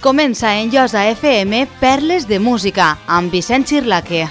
Comença en Llosa FM Perles de Música amb Vicent Xirlaque.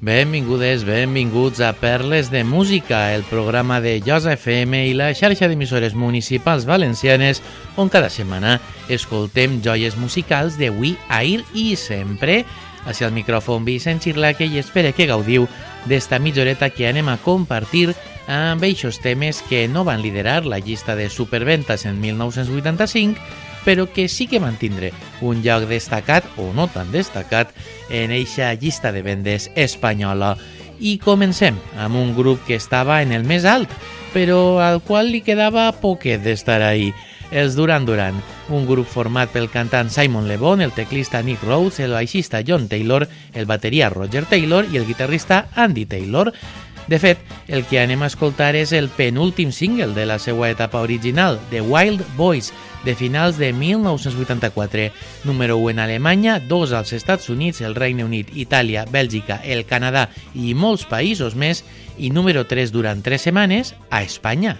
Benvingudes, benvinguts a Perles de Música, el programa de Llosa FM i la xarxa d'emissores municipals valencianes on cada setmana escoltem joies musicals d'avui, ahir i sempre. Així al micròfon Vicent Xirlaque i espero que gaudiu d'esta mitjoreta que anem a compartir amb eixos temes que no van liderar la llista de superventes en 1985 però que sí que mantindre un lloc destacat, o no tan destacat, en eixa llista de vendes espanyola. I comencem amb un grup que estava en el més alt, però al qual li quedava poquet d'estar ahí. Els Duran Duran, un grup format pel cantant Simon Le Bon, el teclista Nick Rhodes, el baixista John Taylor, el bateria Roger Taylor i el guitarrista Andy Taylor. De fet, el que anem a escoltar és el penúltim single de la seva etapa original, The Wild Boys, de finals de 1984, número 1 en Alemanya, 2 als Estats Units, el Regne Unit, Itàlia, Bèlgica, el Canadà i molts països més, i número 3 durant 3 setmanes a Espanya.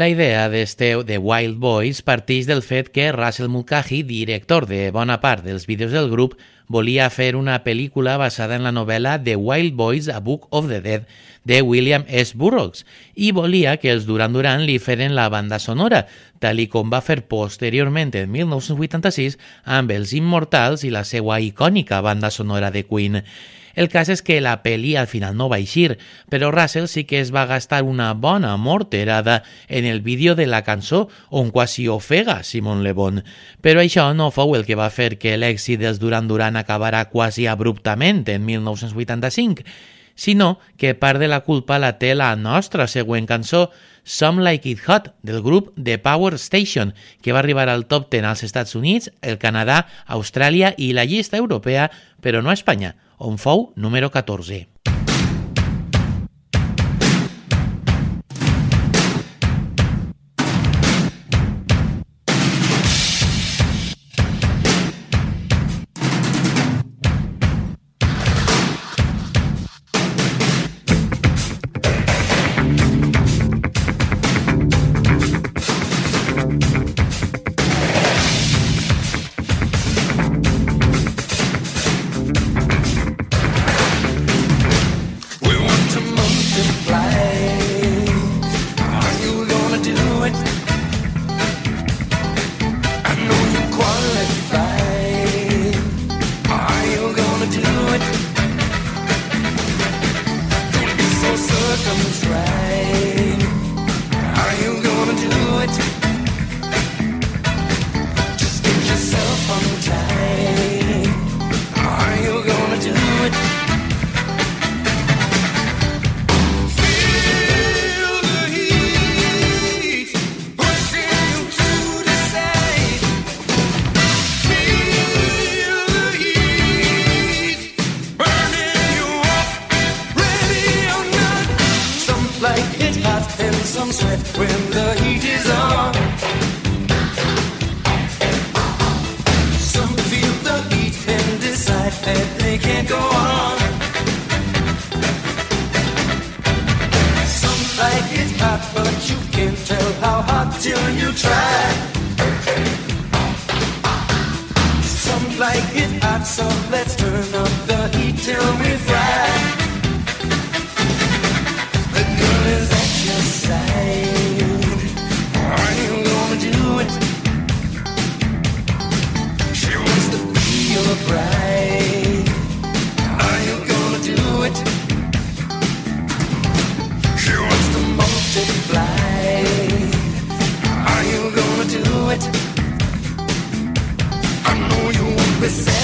La idea d'este de Wild Boys parteix del fet que Russell Mulcahy, director de bona part dels vídeos del grup, volia fer una pel·lícula basada en la novel·la The Wild Boys, A Book of the Dead, de William S. Burroughs, i volia que els Duran Duran li feren la banda sonora, tal i com va fer posteriorment en 1986 amb els Immortals i la seva icònica banda sonora de Queen. El cas és que la pel·li al final no va eixir, però Russell sí que es va gastar una bona morterada en el vídeo de la cançó on quasi ofega Simon Le Bon. Però això no fou el que va fer que l'èxit dels Duran Duran acabara quasi abruptament en 1985, sinó que part de la culpa la té la nostra següent cançó, Some Like It Hot, del grup The Power Station, que va arribar al top 10 als Estats Units, el Canadà, Austràlia i la llista europea, però no a Espanya, on fou número 14. this.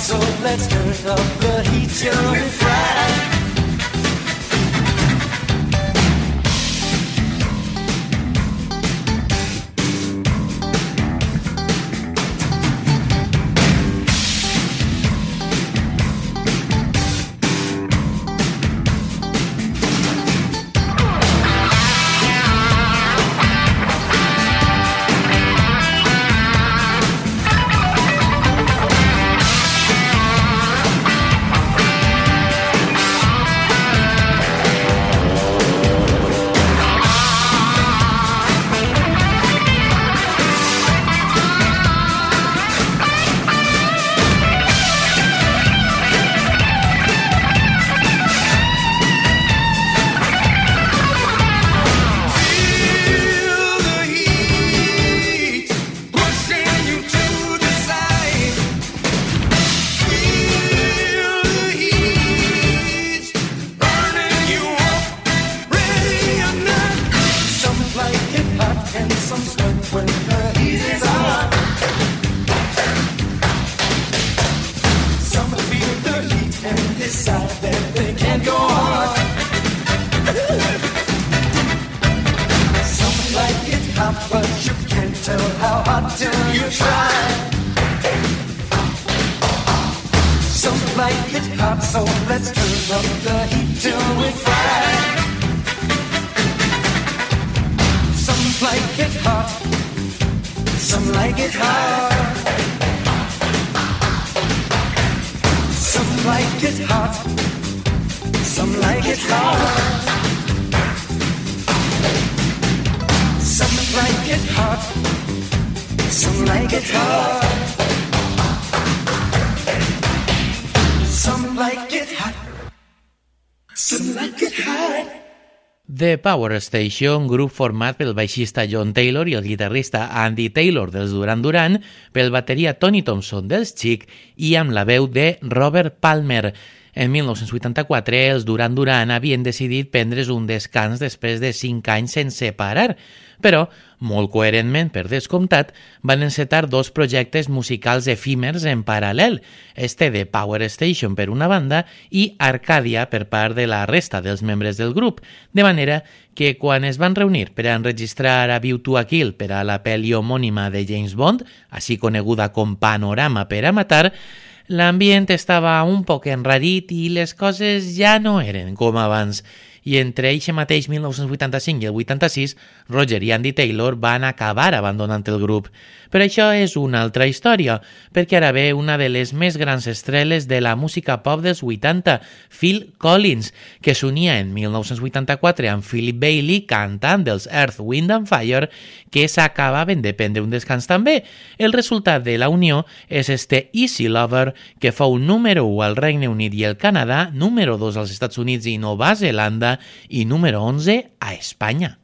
So let's turn up the heat, you some like it hot. Some like it hot. The Power Station, grup format pel baixista John Taylor i el guitarrista Andy Taylor dels Duran Duran, pel bateria Tony Thompson dels Chic i amb la veu de Robert Palmer. En 1984, els Duran Duran havien decidit prendre's un descans després de 5 anys sense parar, però, molt coherentment per descomptat, van encetar dos projectes musicals efímers en paral·lel, este de Power Station per una banda i Arcadia per part de la resta dels membres del grup, de manera que quan es van reunir per a enregistrar a View to a Kill per a la pel·li homònima de James Bond, així coneguda com Panorama per a matar, l'ambient estava un poc enrarit i les coses ja no eren com abans i entre eixe mateix 1985 i el 86, Roger i Andy Taylor van acabar abandonant el grup. Però això és una altra història, perquè ara ve una de les més grans estreles de la música pop dels 80, Phil Collins, que s'unia en 1984 amb Philip Bailey cantant dels Earth, Wind and Fire, que s'acabaven de prendre un descans també. El resultat de la unió és este Easy Lover, que fou número 1 al Regne Unit i el Canadà, número 2 als Estats Units i Nova Zelanda i número 11 a Espanya.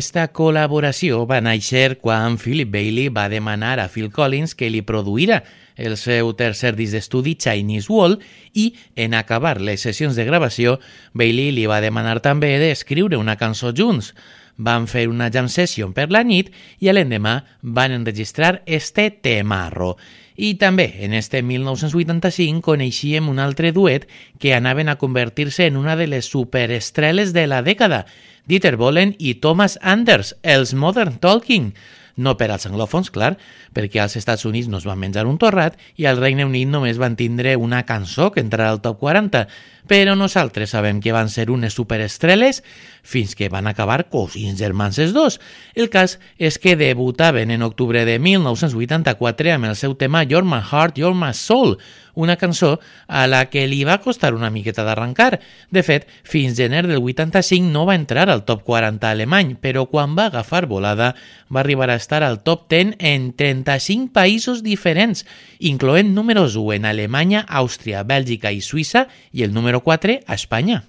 Esta col·laboració va néixer quan Philip Bailey va demanar a Phil Collins que li produïra el seu tercer disc d'estudi Chinese Wall i, en acabar les sessions de gravació, Bailey li va demanar també d'escriure una cançó junts. Van fer una jam session per la nit i l'endemà van enregistrar este temarro. I també, en este 1985, coneixíem un altre duet que anaven a convertir-se en una de les superestreles de la dècada, Dieter Bohlen i Thomas Anders, els Modern Talking, no per als anglòfons, clar, perquè als Estats Units no es van menjar un torrat i al Regne Unit només van tindre una cançó que entrarà al top 40, però nosaltres sabem que van ser unes superestreles fins que van acabar cosins germans els dos. El cas és que debutaven en octubre de 1984 amb el seu tema You're My Heart, You're My Soul, una cançó a la que li va costar una miqueta d'arrencar. De fet, fins gener del 85 no va entrar al top 40 alemany, però quan va agafar volada va arribar a estar al top 10 en 35 països diferents, incloent números 1 en Alemanya, Àustria, Bèlgica i Suïssa i el número 4 a Espanya.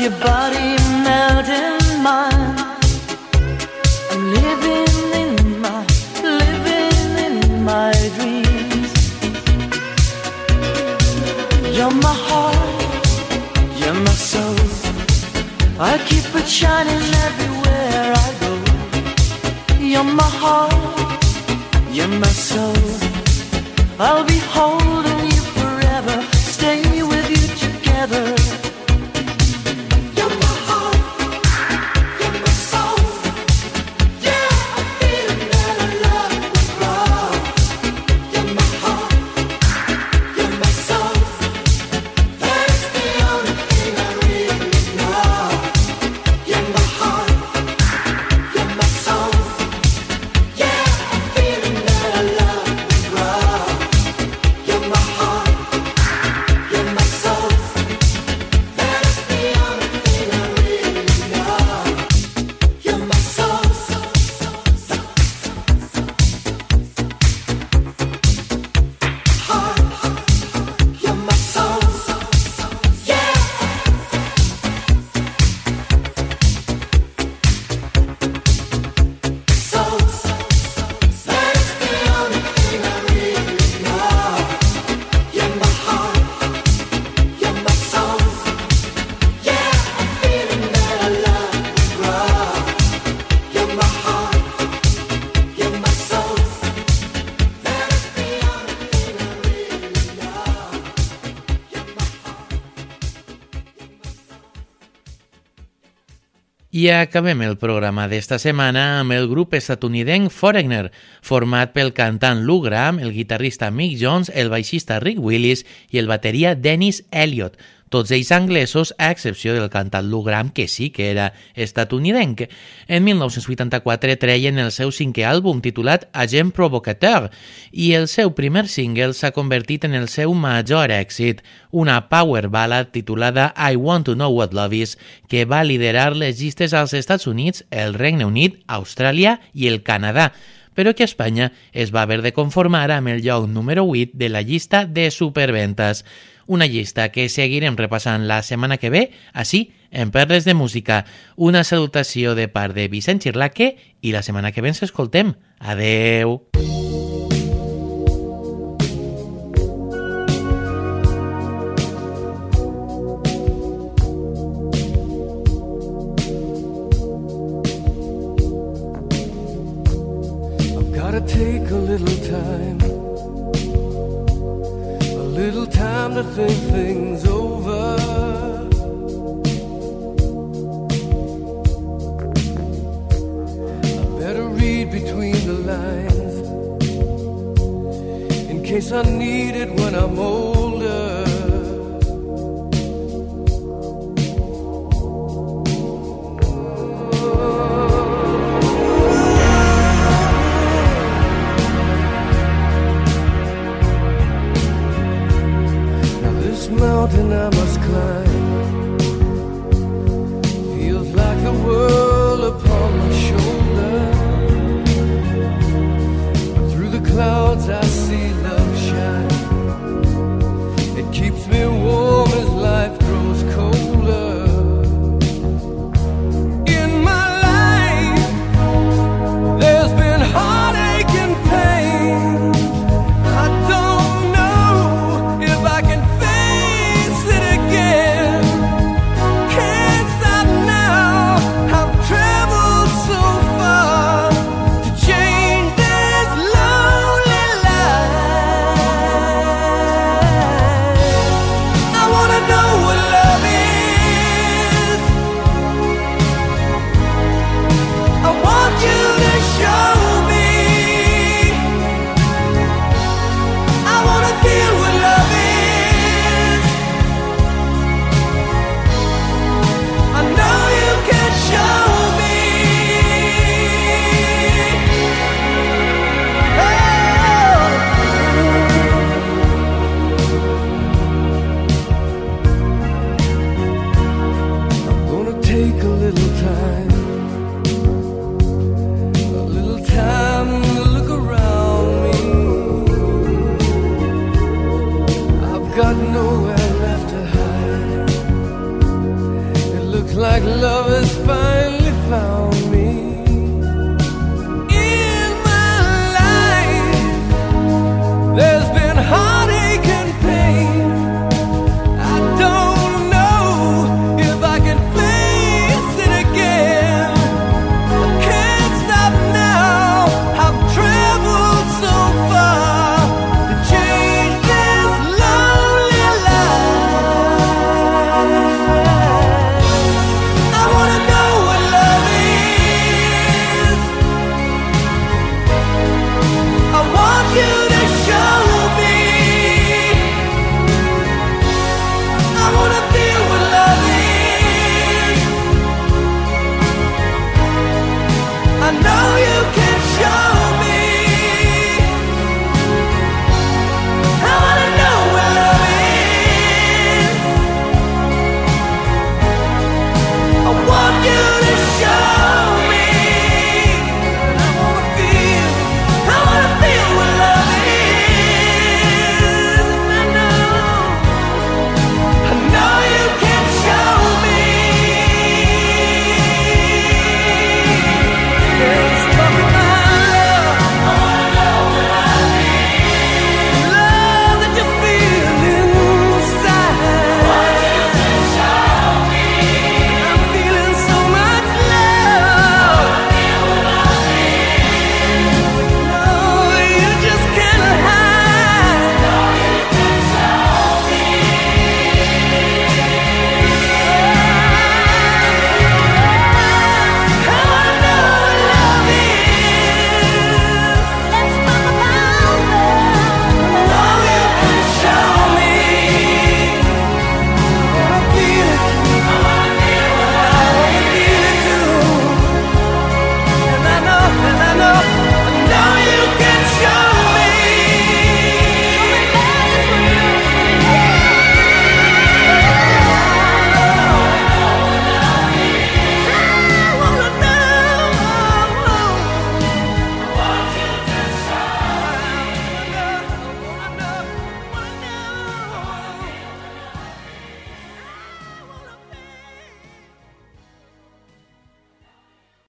your body melt in mine. I'm living in my, living in my dreams. You're my heart, you're my soul. I keep it shining everywhere I go. You're my heart, you're my soul. I'll be home. I acabem el programa d'esta setmana amb el grup estatunidenc Foreigner, format pel cantant Lou Graham, el guitarrista Mick Jones, el baixista Rick Willis i el bateria Dennis Elliott, tots ells anglesos, a excepció del cantant Lou Graham, que sí que era estatunidenc. En 1984 treien el seu cinquè àlbum titulat Agent Provocateur i el seu primer single s'ha convertit en el seu major èxit, una power ballad titulada I Want to Know What Love Is, que va liderar les llistes als Estats Units, el Regne Unit, Austràlia i el Canadà, però que Espanya es va haver de conformar amb el lloc número 8 de la llista de superventes. Una llista que seguirem repassant la setmana que ve, així, en Perles de Música. Una salutació de part de Vicent Xirlaque i la setmana que ve ens escoltem. Adeu! Take a little time, little time to think things over. I better read between the lines in case I need it when I'm older.